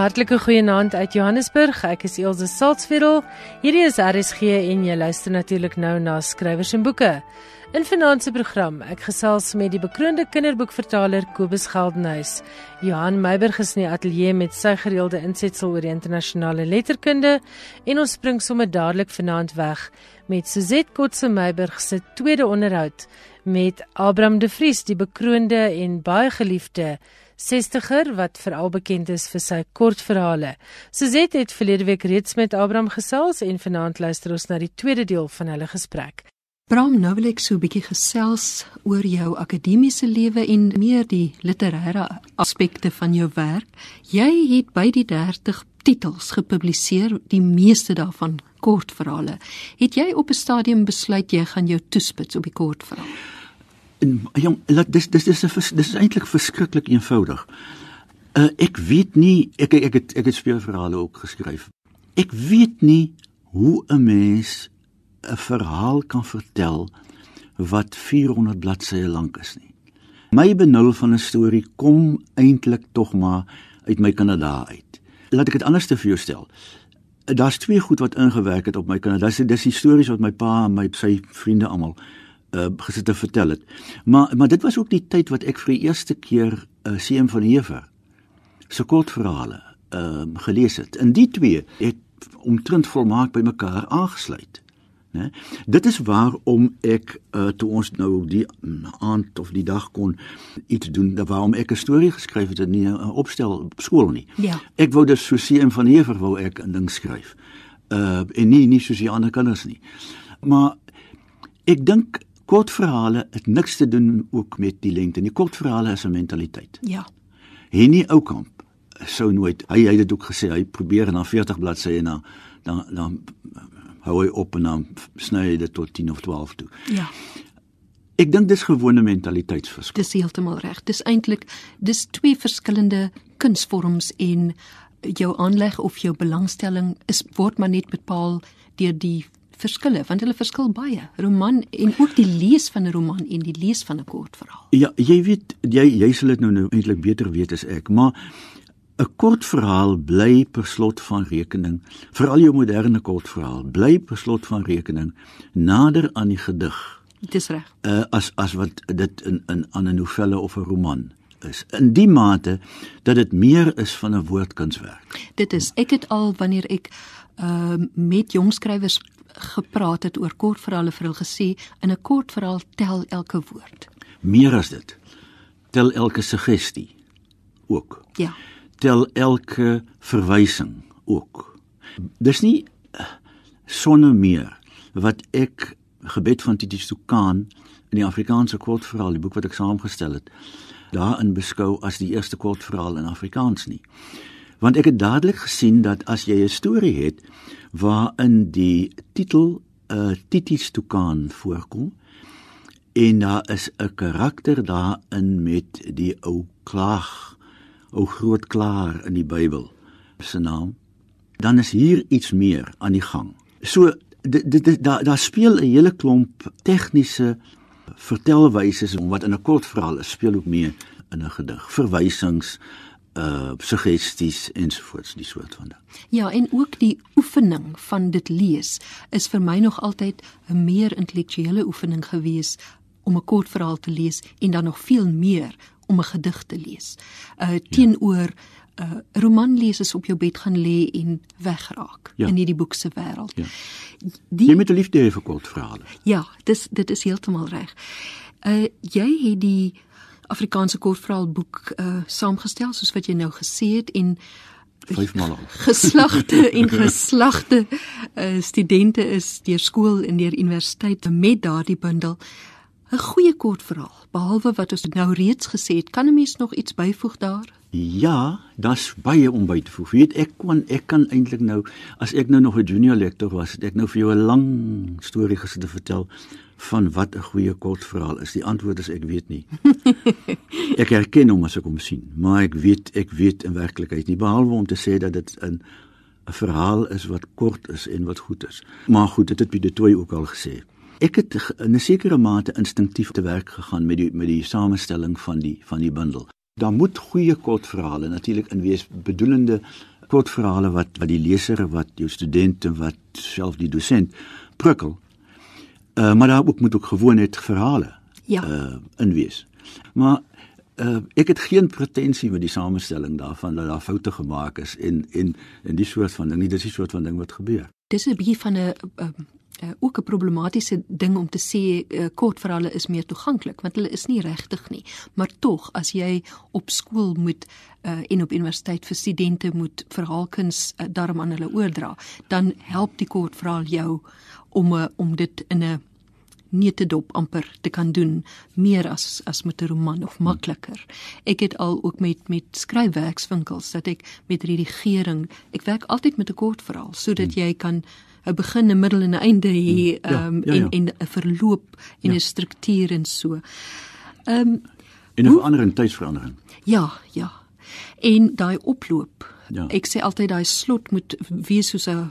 Hartlike goeienaand uit Johannesburg. Ek is Elsje Salzveld. Hierdie is RSG en jy luister natuurlik nou na skrywers en boeke. In vanaand se program, ek gesels met die bekroonde kinderboekvertaler Kobus Geldenhuys. Johan Meiberg is in die ateljee met sy gereelde insetsel oor die internasionale letterkunde en ons spring sommer dadelik vanaand weg met Suzette Kotse Meiberg se tweede onderhoud met Abraham de Vries, die bekroonde en baie geliefde 60er wat veral bekend is vir sy kortverhale. Suzette het verlede week reeds met Abraham gesels en vanaand luister ons na die tweede deel van hulle gesprek. Bram, nou wil ek so 'n bietjie gesels oor jou akademiese lewe en meer die literêre aspekte van jou werk. Jy het by die 30 titels gepubliseer, die meeste daarvan kortverhale. Het jy op 'n stadium besluit jy gaan jou toespits op die kortverhale? En jong, dis dis dis dis is eintlik verskriklik eenvoudig. Uh ek weet nie ek ek het ek het speelverhale ook geskryf. Ek weet nie hoe 'n mens 'n verhaal kan vertel wat 400 bladsye lank is nie. My benul van 'n storie kom eintlik tog maar uit my Kanada uit. Laat ek dit anders te vir jou stel. Daar's twee goed wat ingewerk het op my Kanada. Dis dis die stories wat my pa en my sy vriende almal uh gesit te vertel het. Maar maar dit was ook die tyd wat ek vir die eerste keer uh, CM van Heever se kortverhale ehm uh, gelees het. In die twee het omtrent volmaak by mekaar aangesluit. Né? Dit is waarom ek uh, toe ons nou die aand of die dag kon iets doen, waarom ek 'n storie geskryf het en nie 'n opstel op skool nie. Ja. Ek wou dus so CM van Heever wou ek 'n ding skryf. Uh en nie nie soos die ander kinders nie. Maar ek dink kortverhale het niks te doen ook met die lengte nie. Kortverhale is 'n mentaliteit. Ja. Henny Oukamp sou nooit hy hy het dit ook gesê hy probeer na 40 bladsye en dan dan dan hou hy op en dan sny hy dit tot 10 of 12 toe. Ja. Ek dink dis gewone mentaliteitsverskil. Dis heeltemal reg. Dis eintlik dis twee verskillende kunsvorms en jou aanleg of jou belangstelling is word maar net bepaal deur die verskille want hulle verskil baie. Roman en ook die lees van 'n roman en die lees van 'n kortverhaal. Ja, jy weet jy jy sal dit nou nou eintlik beter weet as ek, maar 'n kortverhaal bly per slot van rekening, veral jou moderne kortverhaal, bly per slot van rekening nader aan die gedig. Dis reg. Uh, as as wat dit in in 'n novelle of 'n roman is. In die mate dat dit meer is van 'n woordkunswerk. Dit is ek het al wanneer ek uh met jong skrywers gepraat het oor kortverhale vir hulle gesê in 'n kortverhaal tel elke woord. Meer as dit. Tel elke suggestie ook. Ja. Tel elke verwysing ook. Dis nie eh, sonne meer wat ek gebed van Titus Tukan in die Afrikaanse kortverhaal, die boek wat ek saamgestel het, daarin beskou as die eerste kortverhaal in Afrikaans nie. Want ek het dadelik gesien dat as jy 'n storie het waarin die titel 'n uh, Titus Tukan voorkom en daar is 'n karakter daarin met die ou klaag, ou groot klaar in die Bybel se naam, dan is hier iets meer aan die gang. So dit daar daar speel 'n hele klomp tegniese vertelwyse wat in 'n kort verhaal speel ook mee in 'n gedig. Verwysings, uh suggesties ensovoorts die soort van ding. Ja, en ook die oefening van dit lees is vir my nog altyd 'n meer intellektuele oefening gewees om 'n kort verhaal te lees en dan nog veel meer om 'n gedig te lees. Uh teenoor 'n uh, roman lees is op jou bed gaan lê en wegraak ja. in hierdie boek se wêreld. Ja. Die Jy met 'n liefde hê vir kort verhale. Ja, dis dit is heeltemal reg. Uh jy het die Afrikaanse kortverhaalboek uh saamgestel soos wat jy nou gesê het en vyfmal al. Geslagte en geslagte uh studente is deur skool en deur universiteit met daardie bundel 'n goeie kortverhaal. Behalwe wat ons nou reeds gesê het, kan 'n mens nog iets byvoeg daar? Ja, daar's baie om by te voeg. Weet ek kon ek kan eintlik nou as ek nou nog 'n junior lektor was, het ek nou vir jou 'n lang storie gesit te vertel van wat 'n goeie kortverhaal is. Die antwoord is ek weet nie. ek erken hom as ek hom sien, maar ek weet ek weet in werklikheid nie behalwe om te sê dat dit 'n 'n verhaal is wat kort is en wat goed is. Maar goed, dit het Piet Tooi ook al gesê. Ek het in 'n sekere mate instinktief te werk gegaan met die met die samestelling van die van die bundel. Daar moet goeie kortverhale natuurlik in wees bedoelende kortverhale wat wat die leser wat jou studente wat self die dosent prikkel. Uh maar daar ook moet ook gewoon net verhale Ja. uh in wees. Maar uh ek het geen pretensie met die samestelling daarvan dat daar foute gemaak is en en en die soort van ding nie dis die soort van ding wat gebeur. Dis 'n bietjie van 'n um, uh, ook 'n problematiese ding om te sê uh, kortverhale is meer toeganklik want hulle is nie regtig nie. Maar tog as jy op skool moet uh, en op universiteit vir studente moet verhaalkuns uh, daarom aan hulle oordra, dan help die kortverhaal jou om uh, om dit in 'n neutedop amper te kan doen meer as as met 'n roman of makliker. Ek het al ook met met skryfwerkswinkels dat ek met redigering, ek werk altyd met 'n kort verhaal sodat jy kan 'n begin, 'n middel en 'n einde hê Hmm. Ja, um, ja, ja. en en 'n verloop en 'n Ja. struktuur en so. Ehm um, En 'n verandering, tydsverandering. ja, ja. En daai oploop. Ja. Ek sê altyd daai slot moet wees soos 'n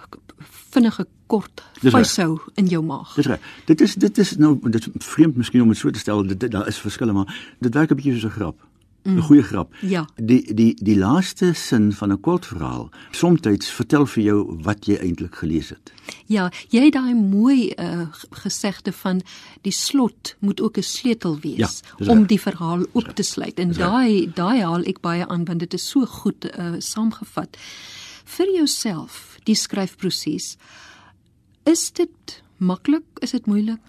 vinnige kort vashou in jou maag. Dis reg. Dit is dit is nou dit is vreemd miskien om dit so te stel. Dit, dit daar is verskille maar dit werk 'n bietjie soos 'n grap. 'n Goeie grap. Ja. Die die die laaste sin van 'n kort verhaal, soms vertel vir jou wat jy eintlik gelees het. Ja, jy het daai mooi uh, gesegde van die slot moet ook 'n sleutel wees Ja, om die verhaal op te sluit. En daai daai haal ek baie aan want dit is so goed uh, saamgevat. Vir jouself, die skryfproses, is dit maklik? Is dit moeilik?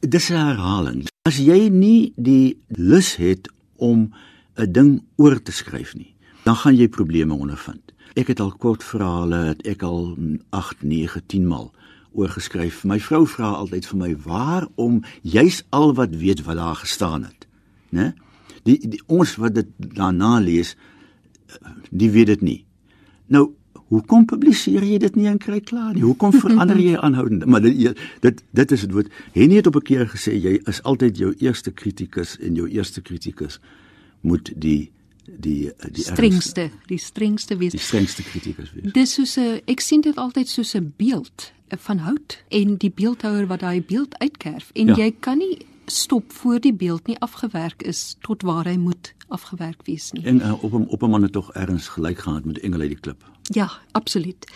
Dis 'n herhaling. As jy nie die lus het om 'n ding oor te skryf nie, dan gaan jy probleme ondervind. Ek het al kort verhale, het ek al 8, 9, 10 maal oorgeskryf. My vrou vra altyd vir my, "Waarom jy's al wat weet wat daar gestaan het?" Né? Die, die ons wat dit daarna lees, eh, die weet dit nie. Nou, hoekom publiseer jy dit nie en kry klaar nie? Hoekom verander jy aanhoudend? Maar dit dit dit is dit woord. Henny het op 'n keer gesê jy is altyd jou eerste kritikus en jou eerste kritikus moet die die die Strengste, die strengste wees. die strengste kritikus wees. Dis soos 'n ek sien dit altyd soos 'n beeld eh, van hout en die beeldhouer wat daai beeld uitkerf en Ja. jy kan nie stop voor die beeld nie afgewerk is tot waar hy moet afgewerk wees nie. En uh, op hom op 'n man het tog erns gelyk gehad met engele uit die klip. Ja, absoluut.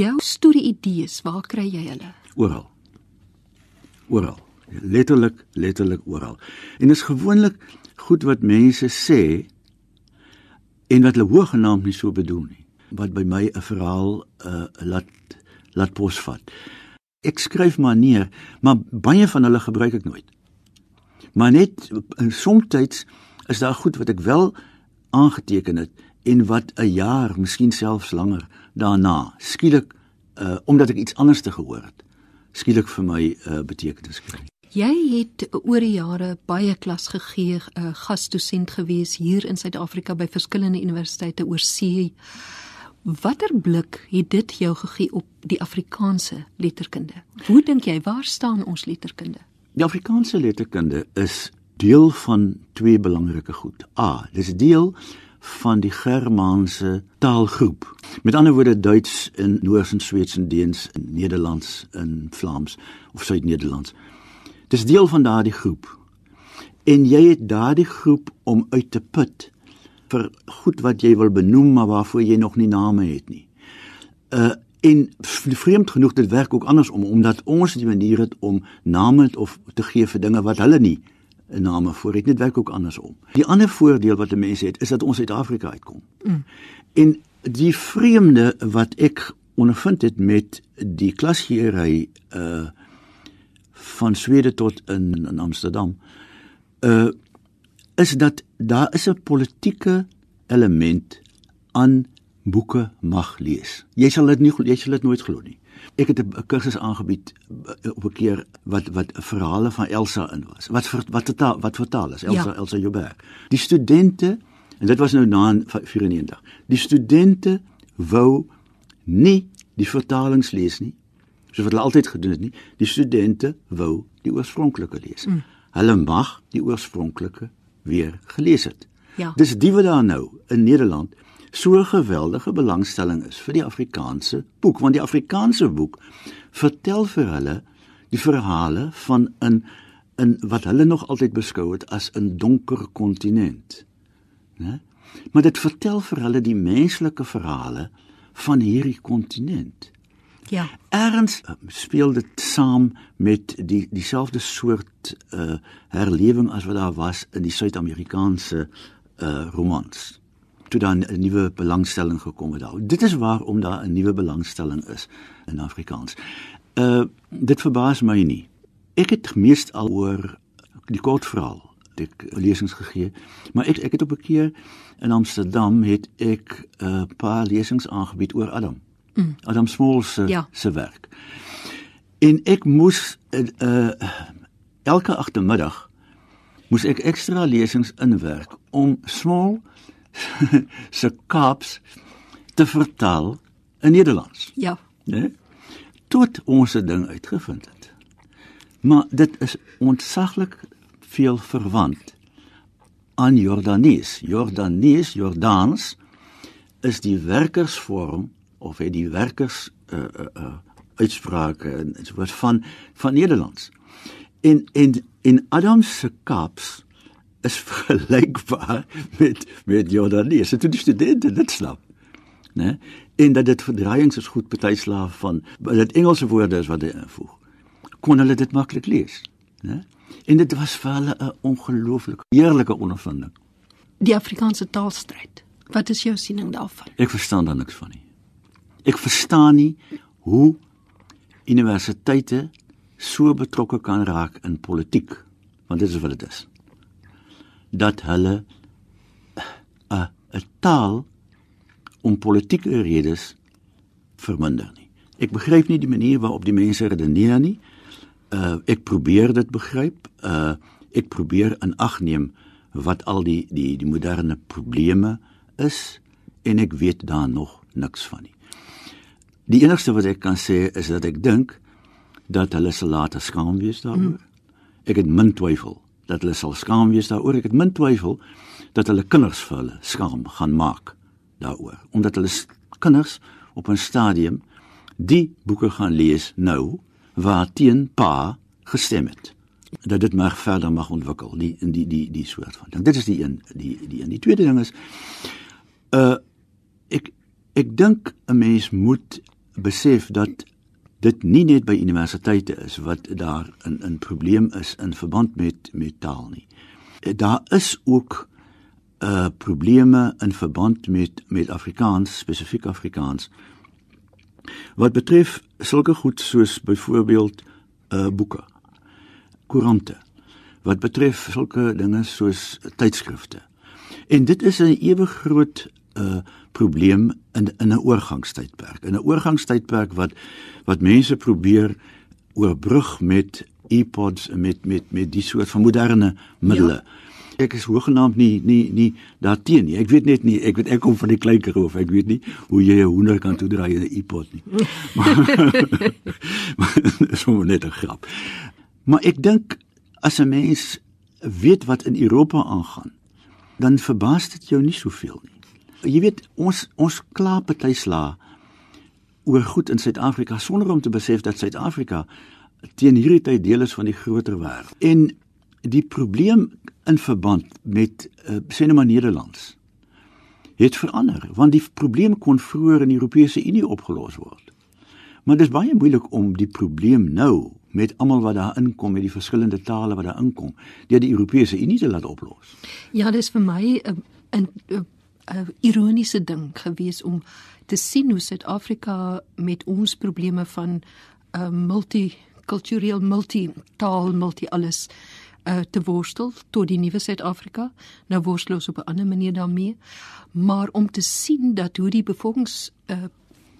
Jou storie idees, waar kry jy hulle? Oral. Oral. Letterlik, letterlik oral. En is gewoonlik goed wat mense sê en wat hulle hoegenaamd nie so bedoel nie. Wat by my 'n verhaal uh laat laat posvat. Ek skryf maar neer, maar baie van hulle gebruik ek nooit. Maar net soms is daar goed wat ek wel aangeteken het en wat 'n jaar, miskien selfs langer daarna skielik uh omdat ek iets anders te gehoor het, skielik vir my uh betekenis kry. Jy het oor die jare baie klas gegee, 'n uh, gasdosent gewees hier in Suid-Afrika by verskillende universiteite oor see. Watter blik het dit jou gegee op die Afrikaanse letterkunde? Hoe dink jy waar staan ons letterkunde? Die Afrikaanse letterkunde is deel van twee belangrike goed. A, dis deel van die Germaanse taalgroep. Met ander woorde Duits en Noors en Sweeds en Deens en Nederlands en Vlaams of Suid-Nederlands. Dis deel van daardie groep. En jy het daardie groep om uit te put vir goed wat jy wil benoem maar waarvoor jy nog nie name het nie. Uh en vreemd genoeg dit werk ook andersom omdat ons die manier het om name of te gee vir dinge wat hulle nie name voor het. Dit werk ook andersom. Die ander voordeel wat 'n mens het is dat ons uit Afrika uitkom. Mm. En die vreemde wat ek ondervind het met die klasgierery uh van Swede tot in, in Amsterdam uh is dat daar is 'n politieke element aan boeke mag lees. Jy sal dit nie jy sal dit nooit glo nie. Ek het 'n kursus aangebied uh, op 'n keer wat wat verhale van Elsa in was. Wat ver, wat vertaal wat vertaal is Elsa ja. Elsa Joubert. Die studente en dit was nou na 94. Die studente wou nie die vertalings lees nie. Soos wat hulle altyd gedoen het nie. Die studente wou die oorspronklike lees. Mm. Hulle mag die oorspronklike weer gelees het. Ja. Dis die wat daar nou in Nederland so 'n geweldige belangstelling is vir die Afrikaanse boek want die Afrikaanse boek vertel vir hulle die verhale van 'n in wat hulle nog altyd beskou het as 'n donker kontinent. Né? maar dit vertel vir hulle die menslike verhale van hierdie kontinent. Ja. Erns uh, speel dit saam met die dieselfde soort uh herlewing as wat daar was in die Suid-Amerikaanse uh romans. Toe dan 'n nuwe belangstelling gekom het daar. Dit is waarom daar 'n nuwe belangstelling is in Afrikaans. Uh dit verbaas my nie. Ek het meest al oor die kort verhaal ek lesings gegee, maar ek ek het op 'n keer in Amsterdam het ek 'n uh, paar lesings aangebied oor Adam. Mm. Adam Small se ja. se werk. En ek moes uh, uh elke agtermiddag moes ek ekstra lesings inwerk om Small se Kaaps te vertaal in Nederlands. Ja. Né? Tot ons 'n ding uitgevind het. Maar dit is ontsaglik veel verwant aan Jordanes. Jordanes, Jordaans is die werkersvorm of het die werkers uh uh, uh uitsprake en so wat van van Nederlands. En en in Adam se Kaaps is vergelykbaar met met Jordanes. Dit is studente dit snap. Né? En dat dit verdraaiings is goed party slaaf van dat Engelse woorde is wat hy invoeg. Kon hulle dit maklik lees, né? En dit was vir hulle 'n ongelooflike heerlike ondervinding. Die Afrikaanse taalstryd. Wat is jou siening daarvan? Ek verstaan dan niks van nie. Ek verstaan nie hoe universiteite so betrokke kan raak in politiek, want dit is wat dit is. Dat hulle 'n 'n taal om politieke redes verminder nie. Ek begryp nie die manier waarop die mense redeneer nie. Uh ek probeer dit begryp. Uh ek probeer in ag neem wat al die die die moderne probleme is en ek weet daar nog niks van nie. Die enigste wat ek kan sê is dat ek dink dat hulle sal later skaam wees daaroor. Mm. Ek het min twyfel dat hulle sal skaam wees daaroor. Ek het min twyfel dat hulle kinders vir hulle skaam gaan maak daaroor, omdat hulle kinders op 'n stadium die boeke gaan lees nou waar teen pa gestem het dat dit maar verder mag ontwikkel die in die die die soort van ding. Dit is die een die die een. Die tweede ding is uh ek ek dink 'n mens moet besef dat dit nie net by universiteite is wat daar 'n 'n probleem is in verband met met taal nie. Daar is ook uh probleme in verband met met Afrikaans, spesifiek Afrikaans. Wat betref sulke goed soos byvoorbeeld uh boeke, koerante. Wat betref sulke dinge soos tydskrifte. En dit is 'n ewig groot uh probleem in in 'n oorgangstydperk. In 'n oorgangstydperk wat wat mense probeer oorbrug met e-pods en met met met die soort van moderne middele. Ja. Ek is hoegenaamd nie nie nie daarteen nie. Ek weet net nie, ek weet ek kom van die kleiner of ek weet nie hoe jy 'n hoender kan toedraai in 'n e-pod nie. maar dis sommer net 'n grap. Maar ek dink as 'n mens weet wat in Europa aangaan, dan verbaas dit jou nie soveel nie jy weet ons ons kla party sla oor goed in Suid-Afrika sonder om te besef dat Suid-Afrika teen hierdie tyd deel is van die groter wêreld. En die probleem in verband met uh, sê net maar Nederlands het verander want die probleem kon vroeër in die Europese Unie opgelos word. Maar dit is baie moeilik om die probleem nou met almal wat daar inkom met die verskillende tale wat daar inkom deur die Europese Unie te laat oplos. Ja, dis vir my 'n uh, 'n uh, 'n ironiese ding gewees om te sien hoe Suid-Afrika met ons probleme van 'n uh, multikultureel, multitaal, multi alles uh, te worstel tot die nuwe Suid-Afrika. Nou worstel ons op 'n ander manier daarmee, maar om te sien dat hoe die bevolkings uh,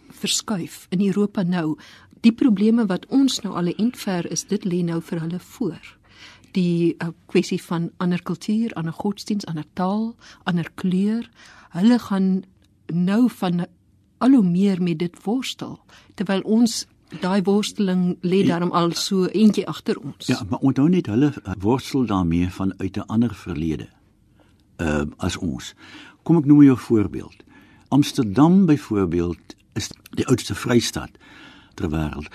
verskuif in Europa nou, die probleme wat ons nou al 'n ent ver is, dit lê nou vir hulle voor die uh, kwessie van ander kultuur, ander godsdiens, ander taal, ander kleur. Hulle gaan nou van al hoe meer met dit worstel terwyl ons daai worsteling lê ja. daarom al so eentjie agter ons. Ja, maar onthou net hulle uh, worstel daarmee vanuit 'n ander verlede. Ehm uh, as ons. Kom ek noem jou voorbeeld. Amsterdam byvoorbeeld is die oudste vrystaat ter wêreld.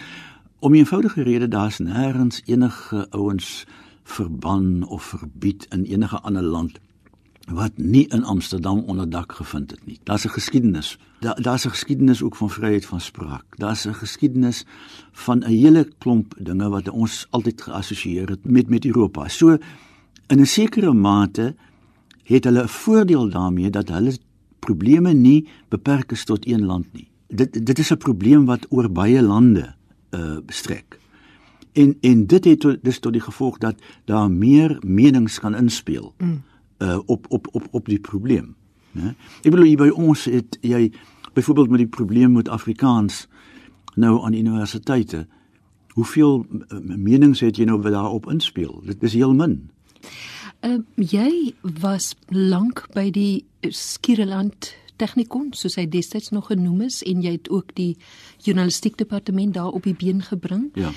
Om 'n eenvoudige rede daar's nêrens enige ouens verban of verbied in enige ander land wat nie in Amsterdam onder dak gevind het nie. Daar's 'n geskiedenis. Daar daar's 'n geskiedenis ook van vryheid van spraak. Daar's 'n geskiedenis van 'n hele klomp dinge wat ons altyd geassosieer het met met Europa. So in 'n sekere mate het hulle 'n voordeel daarmee dat hulle probleme nie beperk is tot een land nie. Dit dit is 'n probleem wat oor baie lande uh bestrek. En en dit het dus tot die gevolg dat daar meer menings kan inspel. Mm uh, op op op op die probleem, né? Ek bedoel hier by ons het jy byvoorbeeld met die probleem met Afrikaans nou aan universiteite. Hoeveel uh, menings het jy nou daarop inspel? Dit is heel min. Uh, jy was lank by die Skiereland Technikon, soos hy destyds nog genoem is en jy het ook die journalistiek departement daar op die been gebring. Ja.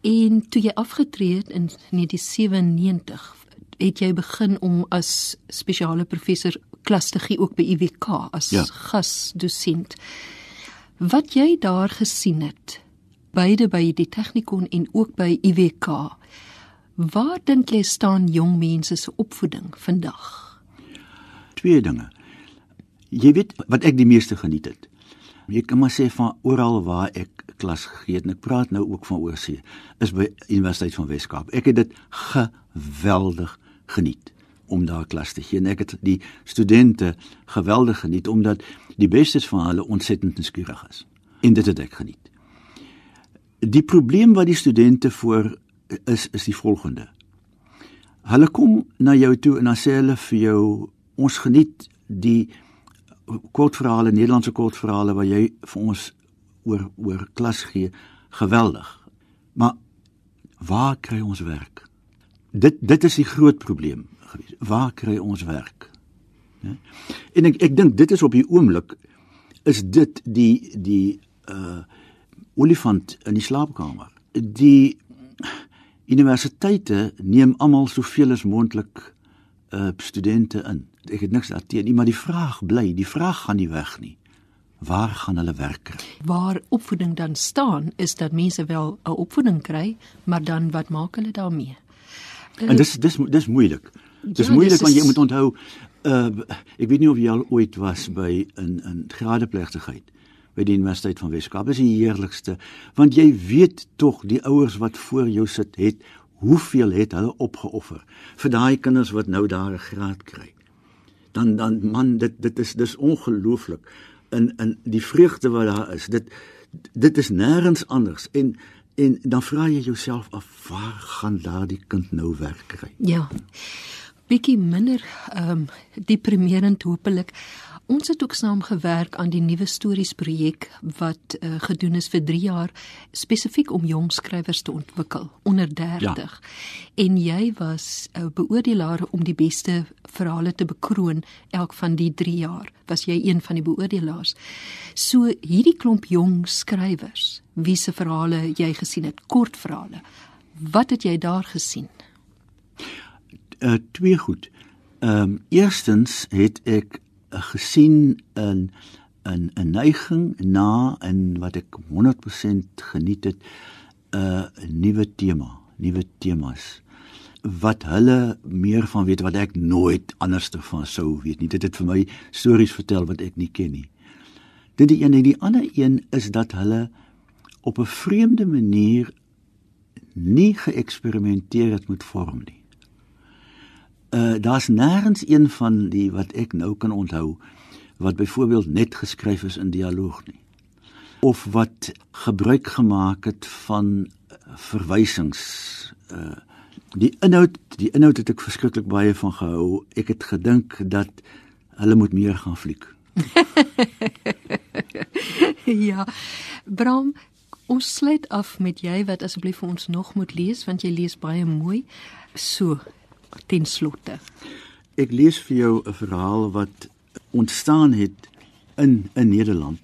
En toe jy afgetree het in 1997 het jy begin om as spesiale professor klas te gee ook by UWK as ja. gasdosent. Wat jy daar gesien het, beide by die Technikon en ook by UWK, waar dink jy staan jong mense se opvoeding vandag? Twee dinge. Jy weet wat ek die meeste geniet het. Jy kan maar sê van oral waar ek klas gegee het en ek praat nou ook van oorsee is by Universiteit van Wes-Kaap. Ek het dit geweldig geniet om daar klas te gee. En ek het die studente geweldig geniet omdat die bestes van hulle ontsettend nuuskierig is. En dit het ek geniet. Die probleem wat die studente voor is is die volgende. Hulle kom na jou toe en dan sê hulle vir jou ons geniet die kortverhale, Nederlandse kortverhale wat jy vir ons oor oor klas gee, geweldig. Maar waar kry ons werk? dit dit is die groot probleem gewees. Waar kry ons werk? Ja? En ek ek dink dit is op die oomblik is dit die die uh olifant in die slaapkamer. Die universiteite neem almal soveel as moontlik uh studente in. Ek het niks daarteen nie, maar die vraag bly, die vraag gaan nie weg nie. Waar gaan hulle werk kry? Waar opvoeding dan staan is dat mense wel 'n opvoeding kry, maar dan wat maak hulle daarmee? En dis dis dis moeilik. Dis ja, moeilik want jy moet onthou uh ek weet nie of jy al ooit was by 'n 'n gradeplegtigheid by die Universiteit van Weskaap. Dis die heerlikste want jy weet tog die ouers wat voor jou sit het hoeveel het hulle opgeoffer vir daai kinders wat nou daar 'n graad kry. Dan dan man dit dit is dis ongelooflik in in die vreugde wat daar is. Dit dit is nêrens anders en En dan vra jy jouself af waar gaan daardie kind nou werk kry? Ja. Bietjie minder ehm um, deprimerend hopelik. Ons het ook saam gewerk aan die nuwe stories projek wat uh, gedoen is vir 3 jaar spesifiek om jong skrywers te ontwikkel onder 30. Ja. En jy was 'n uh, beoordelaar om die beste verhale te bekroon elk van die 3 jaar. Was jy een van die beoordelaars? So hierdie klomp jong skrywers, wie se verhale jy gesien het, kortverhale. Wat het jy daar gesien? Uh twee goed. Ehm um, eerstens het ek gesien in in 'n neiging na en wat ek 100% geniet het 'n uh, nuwe tema, nuwe temas wat hulle meer van weet wat ek nooit anderste van sou weet nie. Dit het vir my stories vertel wat ek nie ken nie. Dit die een en die ander een is dat hulle op 'n vreemde manier nie geëksperimenteer het met vorm nie uh daar's nêrens een van die wat ek nou kan onthou wat byvoorbeeld net geskryf is in dialoog nie. Of wat gebruik gemaak het van uh, verwysings. Uh die inhoud die inhoud het ek verskriklik baie van gehou. Ek het gedink dat hulle moet meer gaan fliek. Ja. Bram ons sluit af met jy wat asseblief vir ons nog moet lees want jy lees baie mooi. So ten slotte. Ek lees vir jou 'n verhaal wat ontstaan het in in Nederland.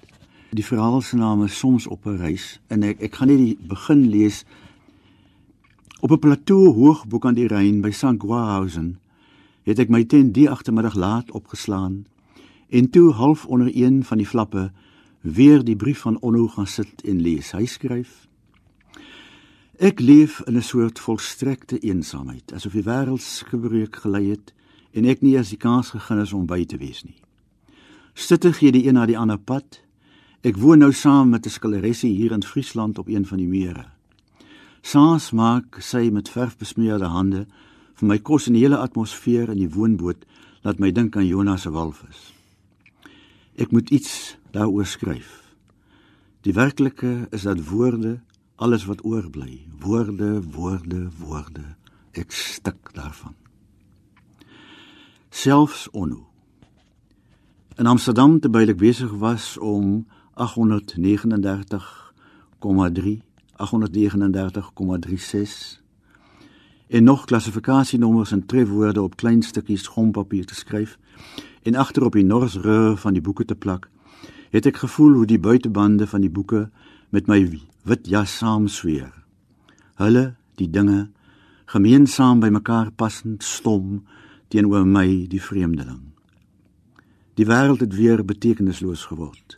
Die verhaal se naam is Soms op 'n reis en ek ek gaan net die begin lees. Op 'n plateau hoog bo kan die Ryn by St. Gouhausen het ek my tent die agtermiddag laat opgeslaan en toe half onder een van die flappe weer die brief van Onno gaan sit en lees. Hy skryf Ek leef in 'n soort volstrekte eensaamheid, asof die wêreld skebreek gelei het en ek nie as die kans gegee is om by te wees nie. Sitte gee die een na die ander pad. Ek woon nou saam met 'n skilleressie hier in Friesland op een van die mere. Saans maak sy met verf besmeurde hande vir my kos en die hele atmosfeer in die woonboot laat my dink aan Jonas se walvis. Ek moet iets daaroor skryf. Die werklike is dat woorde alles wat oorbly, woorde, woorde, woorde. Ek stik daarvan. Selfs onno In Amsterdam terwyl ek besig was om 839,3 839,36 en nog klassifikasienommers en trefwoorde op klein stukkies gompapier te skryf en agterop die norsre van die boeke te plak, het ek gevoel hoe die buitebande van die boeke met my wit jas saamsweer. Hulle, die dinge, gemeensaam by mekaar passend stom teenoor my, die vreemdeling. Die wêreld het weer betekenisloos geword.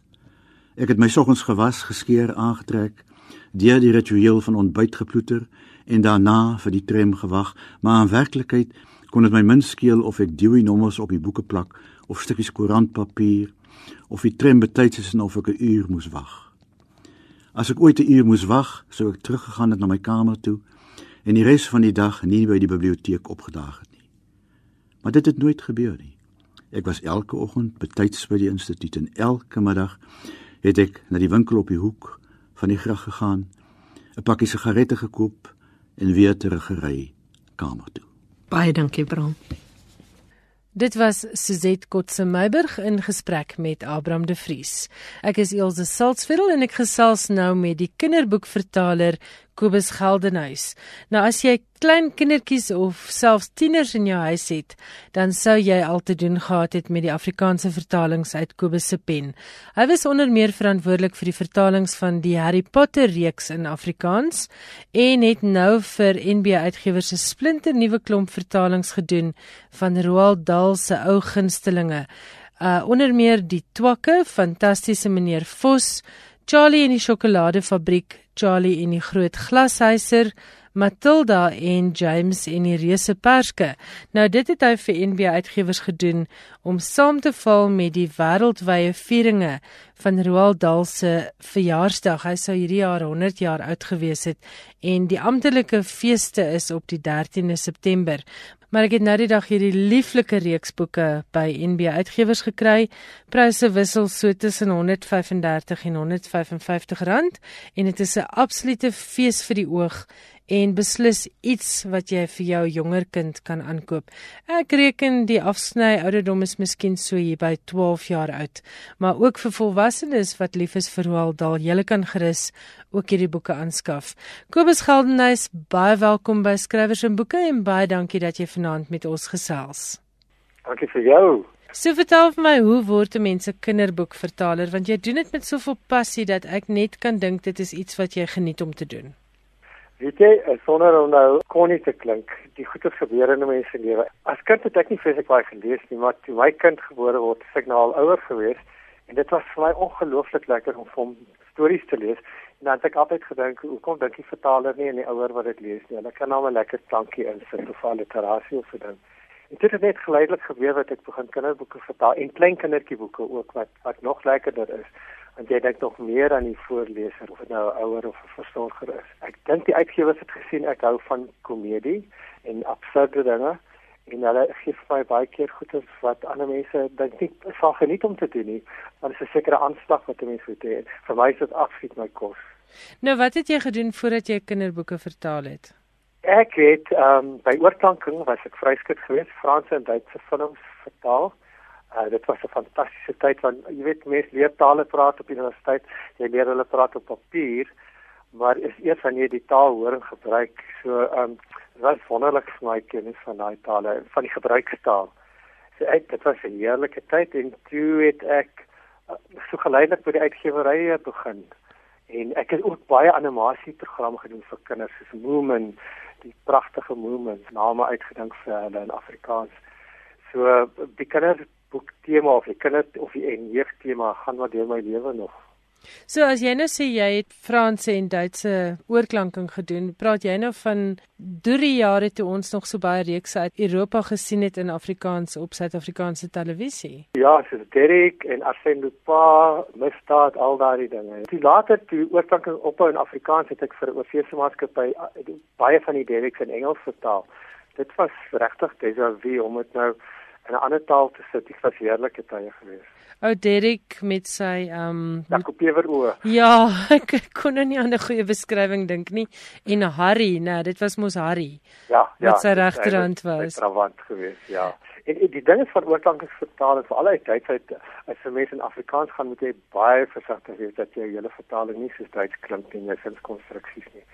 Ek het my soggens gewas, geskeer, aangetrek, deur die ritueel van ontbyt geploeter en daarna vir die tram gewag, maar in werklikheid kon dit my min skeel of ek Dewey nommers op die boeke plak of stukkies koerantpapier of die tram betyds is en of ek 'n uur moes wag. As ek ooit 'n uur moes wag, sou ek teruggegaan het na my kamer toe en die res van die dag nie by die biblioteek opgedaag het nie. Maar dit het nooit gebeur nie. Ek was elke oggend betyds by die instituut en elke middag het ek na die winkel op die hoek van die gracht gegaan, 'n pakkie sigarette gekoop en weer teruggery kamer toe. Baie dankie, Bram. Dit was Suzette Kotse Meiburg in gesprek met Abraham de Vries. Ek is Elsje Salzveld en ek gesels nou met die kinderboekvertaler Kobus Geldenhuis. Nou as jy klein kindertjies of selfs tieners in jou huis het, dan sou jy al te doen gehad het met die Afrikaanse vertalings uit Kobus se pen. Hy was onder meer verantwoordelik vir die vertalings van die Harry Potter reeks in Afrikaans en het nou vir NB Uitgewers 'n splinter nuwe klomp vertalings gedoen van Roald Dahl se ou gunstelinge. Uh onder meer die Twakke, fantastiese meneer Vos, Charlie en die sjokoladefabriek, Charlie en die groot glashuiser, Matilda en James en die reuse perske. Nou dit het hy vir NB Uitgewers gedoen om saam te val met die wêreldwye vieringe van Roald Dahl se verjaarsdag. Hy sou hierdie jaar 100 jaar oud gewees het en die amptelike feeste is op die 13de September. Maar ek het nou die dag hierdie lieflike reeks boeke by NB Uitgewers gekry. Pryse wissel so tussen 135 en 155 rand en dit is 'n absolute fees vir die oog en beslis iets wat jy vir jou jonger kind kan aankoop. Ek reken die afsny ouderdom is miskien so hier by 12 jaar oud, maar ook vir volwassenes wat lief is vir Roald Dahl, jy kan gerus ook hierdie boeke aanskaf. Kobus Geldenhuys, baie welkom by Skrywers en Boeke en baie dankie dat jy vanaand met ons gesels. Dankie vir jou. So vertel vir my hoe word 'n mens 'n kinderboekvertaler want jy doen dit met soveel passie dat ek net kan dink dit is iets wat jy geniet om te doen. Weet jy, eh, sonder om nou konie te klink, die goeie gebeure in mense se lewe. As kind het ek nie vreeslik baie gelees nie, maar toe my kind gebore word, het ek nou al ouer gewees en dit was vir my ongelooflik lekker om hom stories te lees. En dan het ek altyd gedink, hoekom dink die vertaler nie aan die ouer wat dit lees nie? Hulle kan nou 'n lekker klankie insit of al literasie of so ding. En dit het net geleidelik gebeur dat ek begin kinderboeke vertaal en klein kindertjieboeke ook wat wat nog lekkerder is want jy dink nog meer aan die voorleser of nou 'n ouer of 'n versorger is. Ek dink die uitgewers het gesien ek hou van komedie en absurde dinge en hulle gee vir my baie keer goeie wat ander mense dink nie sal geniet om te doen nie, want dit is 'n sekere aanslag wat 'n mens moet hê. Vir my is dit absoluut my kos. Nou wat het jy gedoen voordat jy kinderboeke vertaal het? Ek het ehm um, by oorklanking was ek vryskut geweest, Franse en Duitse films vertaal. Uh, dit was 'n fantastiese tyd want jy weet mense leer tale praat op universiteit, jy leer hulle praat op papier, maar is eers wanneer jy die taal hoor en gebruik. So ehm um, was wonderlik vir my kennis van daai tale, van die gebruikstaal. So ek dit was 'n heerlike tyd en toe het ek uh, so geleidelik by die uitgewerye begin. En ek het ook baie animasieprogramme gedoen vir kinders soos Moomin, die pragtige Moomin, name uitgedink vir hulle in Afrikaans. So die kinders boek tema of die kinder of die jeug tema gaan wat deur my lewe nog. So as jy nou sê jy het Franse en Duitse oorklanking gedoen, praat jy nou van drie jare toe ons nog so baie reekse uit Europa gesien het in Afrikaans op Suid-Afrikaanse televisie. Ja, soos Derek en Arsène Lupin, misdaad al daardie dinge. Toe later toe oorklanking ophou in Afrikaans het ek vir 'n oorseese maatskappy baie van die Dereks in Engels vertaal. Dit was regtig déjà vu om dit nou in 'n ander taal te sit. Dit was heerlike tye geweest. Ou Derek met sy ehm um, Jakobewer oë. Ja, ek kon nou nie aan 'n goeie beskrywing dink nie. En Harry, nee, dit was mos Harry. Ja, ja. Wat sy regterhand was. Trawant geweest, ja. En, en die ding is van oorklanking vertaal en vir al die Duitsheid as vir mense in Afrikaans gaan moet jy baie versigtig wees dat jy jou vertaling nie soos Duits klink en jou sinskonstruksies nie.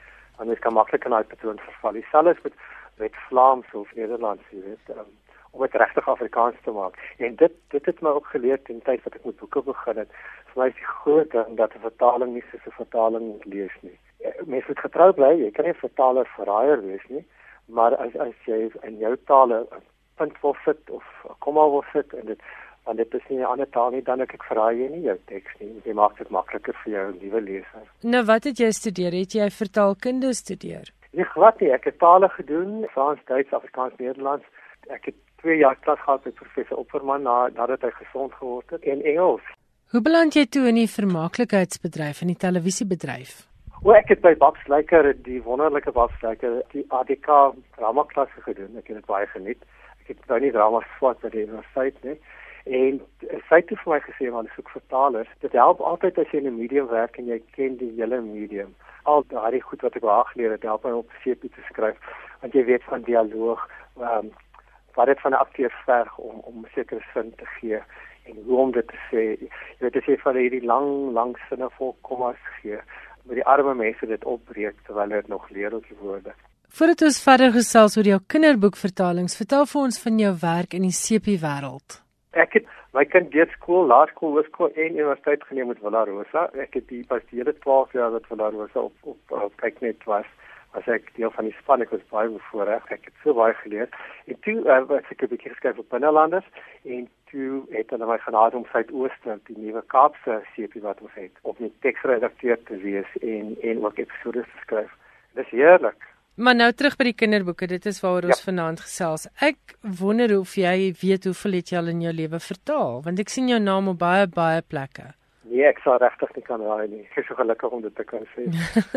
Jy kan maklik in daai patroon verval. Dieselfde met met Vlaams of Nederlands, jy weet. Um, om dit regtig Afrikaans te maak. En dit dit het my ook geleer ten tyd wat ek met boeke begin het. Vir my is die groot ding dat 'n vertaling nie soos 'n vertaling moet lees nie. Eh, Mense moet getrou bly, jy kan nie 'n vertaler verraaier wees nie, maar as as jy in jou taal 'n punt wil sit of 'n komma wil sit en dit want dit is nie 'n ander taal nie dan ek verraai jy nie jou teks nie. Jy maak dit makliker vir jou nuwe leser. Nou wat het jy studeer? Het jy vertaalkunde studeer? Nee, glad nie. Ek het tale gedoen, Frans, Duits, Afrikaans, Nederlands. Ek het 2 jaar klas gehad met professor Opperman na nadat hy gesond geword het en Engels. Hoe beland jy toe in die vermaaklikheidsbedryf en die televisiebedryf? O, ek het by Babs Lyker die wonderlike Babs Lyker die ADK drama klasse gedoen. Ek het dit baie geniet. Ek het nou nie drama swat by die universiteit nie. En sy het vir my gesê want ek soek vertalers. Dit help altyd as jy in 'n medium werk en jy ken die hele medium. Al daardie goed wat ek wou geleer het, help my om CP te skryf want jy weet van dialoog, ehm um, wat dit van 'n akteur verg om om sekere sin te gee en hoe om dit te sê. Jy weet as jy vir hierdie lang lang sinne vol kommas gee, met die arme mense dit opbreek terwyl hulle dit nog leer op die woorde. Voordat ons verder gesels oor jou kinderboekvertalings, vertel vir ons van jou werk in die sepie wêreld. Ek het my kind deur skool, laerskool, hoërskool en universiteit geneem met Villa Rosa. Ek het die pas die hele 12 jaar wat Villa Rosa op op, op kyk net was as ek deel van die span ek was baie bevoorreg ek het so baie geleer en toe uh, was ek 'n bietjie geskryf op binnelanders en toe het hulle my genade om Suidooste die nuwe Kaapse CP wat ons het om die teksredakteur te wees en en ook episode te skryf dis heerlik Maar nou terug by die kinderboeke, dit is waaroor ons ja. vanaand gesels. Ek wonder of jy weet hoeveel het jy al in jou lewe vertaal, want ek sien jou naam op baie baie plekke. Nee, ek sou regtig nie kan raai nie. Ek is so gelukkig om dit te kan sê.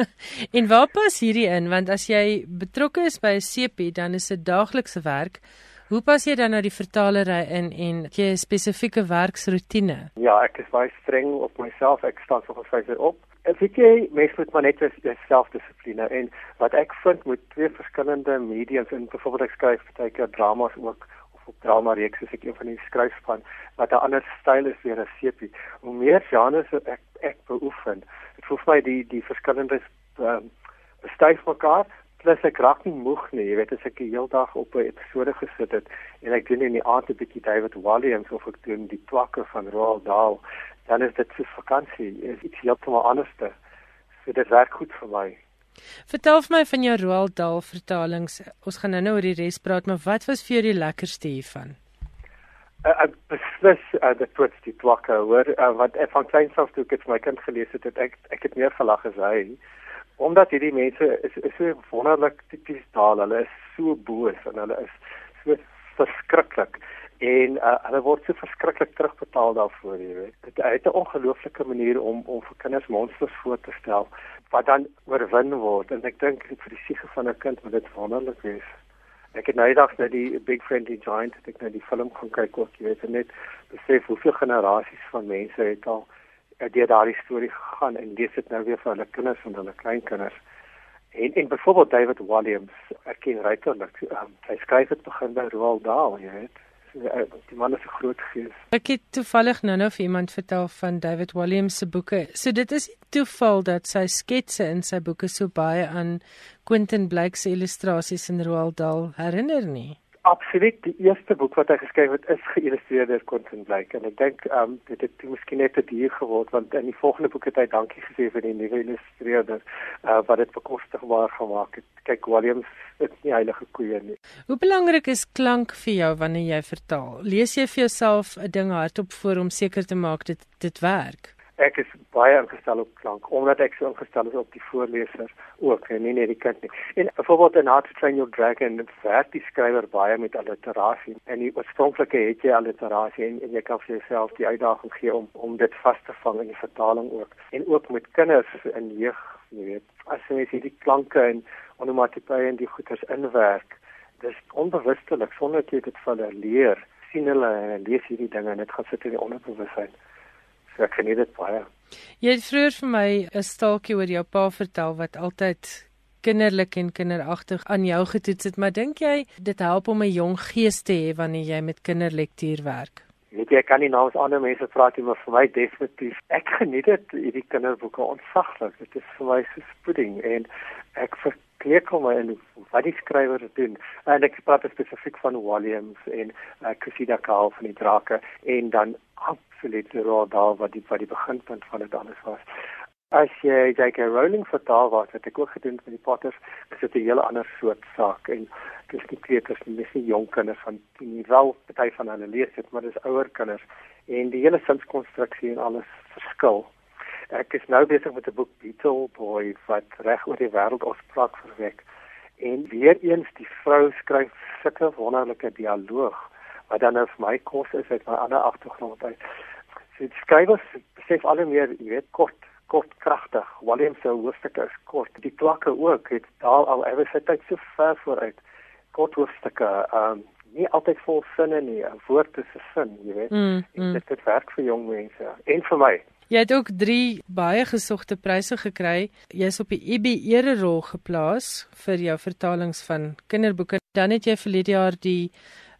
en waar pas hierdie in? Want as jy betrokke is by 'n CP, dan is dit daaglikse werk. Hoe pas jy dan nou die vertalery in en jy 'n spesifieke werksroetine? Ja, ek is baie streng op myself. Ek staan so gesê op. Ek weet jy, mens moet maar net selfdissipline en wat ek vind met twee verskillende mediums en byvoorbeeld ek skryf baie keer dramas ook op drama reeks as ek een van die skryfspan wat 'n ander styl is weer as sepie. Hoe meer genres ek ek beoefen, dit voel vir my die die verskillende um, bestuif mekaar plus ek raak nie moeg nie. Jy weet as ek die hele dag op 'n episode gesit het en ek doen in die aand 'n bietjie David Walliams of ek doen die twakke van Roald Dahl, dan is dit so vakansie. Is iets heeltemal anders. So dit werk goed vir my. Vertel vir my van jou Roald Dahl vertalings. Ons gaan nou-nou oor die res praat, maar wat was vir jou die lekkerste hiervan? Uh, ek beslis uh, dit tot die twakke hoor. Uh, wat ek van kleins af toe ek dit my kind gelees het, het ek ek het meer gelag as hy. Omdat hierdie mense is, is so wonderlik tipies taal. Hulle is so boos en hulle is so verskriklik. En uh, hulle word so verskriklik terugbetaal daarvoor jy weet. Dit het 'n ongelooflike manier om om vir kinders monsters voor te stel wat dan oorwin word en ek dink vir die siege van 'n kind moet dit wonderlik wees. Ek het nou eendag net die Big Friendly Giant het ek net die film gaan kyk ook, jy weet net besef hoeveel generasies van mense het al deur daardie storie gegaan en lees dit nou weer vir hulle kinders en hulle kleinkinders. En en byvoorbeeld David Williams, ek ken regtig, um, hy skryf dit begin by Roald Dahl, jy weet. Ja, die man is 'n groot gees. Ek het toevallig nou-nou vir iemand vertel van David Williams se boeke. So dit is toeval dat sy sketse in sy boeke so baie aan Quentin Blake se illustrasies in Roald Dahl herinner nie absoluut die eerste boek wat hy geskryf het is geïllustreer deur Quentin Blake en ek dink ehm um, dit het miskien net te duur geword want in die volgende boek het hy dankie gesê vir die nuwe illustreerder uh, wat dit bekostigbaar gemaak het. Kyk Williams is nie heilige koeie nie. Hoe belangrik is klank vir jou wanneer jy vertaal? Lees jy vir jouself 'n ding hardop voor om seker te maak dit dit werk? Ek is baie ingestel op klank omdat ek so ingestel is op die voorleser ook en nie net die kind nie. En byvoorbeeld in How to Train Your Dragon werk die skrywer baie met alliterasie en die oorspronklike het jy alliterasie en, en jy kan vir jouself die uitdaging gee om om dit vas te vang in die vertaling ook. En ook met kinders in jeug, jy weet, as jy hierdie klanke en onomatopee en die goeters inwerk, dis onbewustelik sonder dat jy dit van hulle leer, sien hulle en lees hierdie dinge en dit gaan sit in die onderbewussyn. So ek geniet dit baie. Jy het vroeër vir my 'n staaltjie oor jou pa vertel wat altyd kinderlik en kinderagtig aan jou getoets het, maar dink jy dit help om 'n jong gees te hê wanneer jy met kinderlektuur werk? Weet jy, ek kan nie namens ander mense praat nie, maar vir my definitief. Ek geniet dit hierdie kinderboeke ontsaglik. Dit is vir my so spoeding en ek verkleekel my in wat die skrywer doen. En ek praat spesifiek van Williams en uh, Cressida Cole van die Drake en dan absoluut raar daar wat die wat die beginpunt van dit alles was. As jy J.K. Rowling vertaal wat het ek ook gedoen met die Potters, is dit 'n hele ander soort saak en dis nie kleuters nie, dis nie jong kinders van tien wel party van hulle lees dit, maar dis ouer kinders en die hele sinskonstruksie en alles verskil. Ek is nou besig met 'n boek Beetle Boy wat reg oor die wêreld opspraak verwek. En weer eens die vrou skryf sulke wonderlike dialoog wat dan nou vir my kos is uit my ander agtergrond uit. So die skrywers besef al meer, jy weet, kort kort kragtig. William se hoofstukke is kort. Die klakke ook, het daal al ewe se tyd so ver vooruit. Kort hoofstukke, ehm um, nie altyd vol sinne nie, 'n woord is 'n sin, jy weet. Mm, mm. Dit het werk vir jong mense en vir my. Jy het ook 3 baie gesogte pryse gekry. Jy's op die IB ere rol geplaas vir jou vertalings van kinderboeke. Dan het jy die jaar die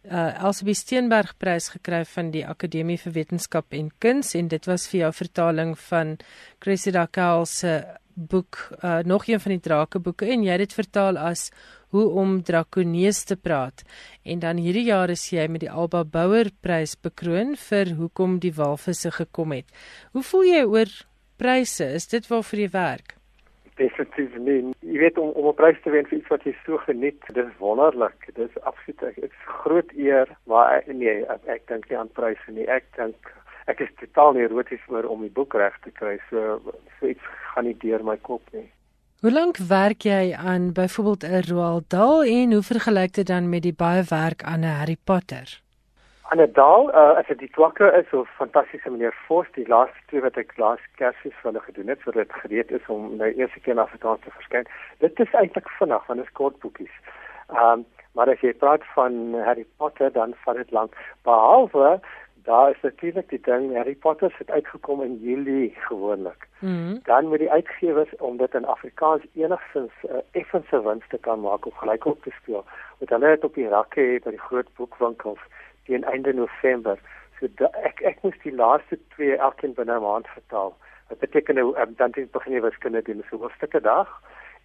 uh Elsabie Steenberg prys gekry van die Akademie vir Wetenskap en Kuns en dit was vir jou vertaling van Cressida Cowell se boek uh nog een van die drake boeke en jy het dit vertaal as hoe om drakonees te praat en dan hierdie jaar is jy met die Alba Bouwer prys bekroon vir hoekom die walvisse gekom het. Hoe voel jy oor pryse? Is dit waarvoor jy werk? definitief nie. Jy weet om om 'n prys te wen vir iets wat jy so geniet, dis wonderlik. Dis absoluut 'n groot eer, maar ek, nee, ek, ek dink nie aan pryse nie. Ek dink ek is totaal neuroties oor om die boek reg te kry. So so iets gaan nie deur my kop nie. Hoe lank werk jy aan byvoorbeeld 'n Roald Dahl en hoe vergelyk dit dan met die baie werk aan 'n Harry Potter? Aan 'n daal, uh, as dit die twakke is, so fantastiese meneer Vos, die laaste twee wat ek laas Kersies vir hulle gedoen het, sodat dit gereed is om nou eerste keer na Afrikaans te verskyn. Dit is eintlik vinnig, want dit is kort boekies. Ehm, um, maar as jy praat van Harry Potter, dan vat dit lank. Behalwe daar is natuurlik die ding, Harry Potter het uitgekom in Julie gewoonlik. Mm -hmm. Dan moet die uitgewers om dit in Afrikaans enigstens 'n uh, effense wins te kan maak of gelykop te speel, moet hulle dit op die rakke by die groot boekwinkels teen einde November. So da, ek ek moes die laaste twee elkeen binne 'n maand vertaal. Wat beteken nou um, dan dit begin jy wiskunde doen so hoofstukke dag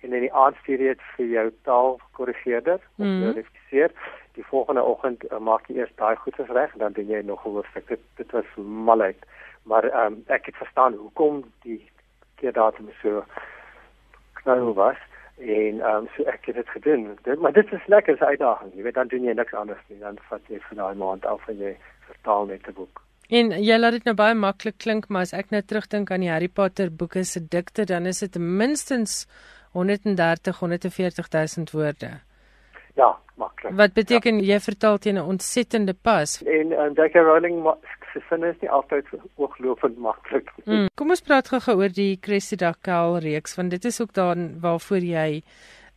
en in die aand stuur jy dit vir jou taalkorrigeerder om mm. te verifiseer. Die volgende oggend uh, maak jy eers daai goedes reg en dan doen jy nog 'n hoofstuk. Dit dit was malheid. Maar ehm um, ek het verstaan hoekom die keer datum so nou was en ehm um, so ek het dit gedoen. Dit, maar dit is lekker se uitdaging. Jy weet dan doen jy niks anders nie. Dan vat jy vir daai maand af en jy vertaal net 'n boek. En jy laat dit nou baie maklik klink, maar as ek nou terugdink aan die Harry Potter boeke se dikte, dan is dit minstens 130 140000 woorde. Ja, maklik. Wat beteken ja. jy vertaal teen 'n ontsettende pas? En uh, J.K. Rowling se sin is nie altyd ooglopend maklik. Mm. Kom ons praat gou oor die Cressida Cowell reeks want dit is ook dan waarvoor jy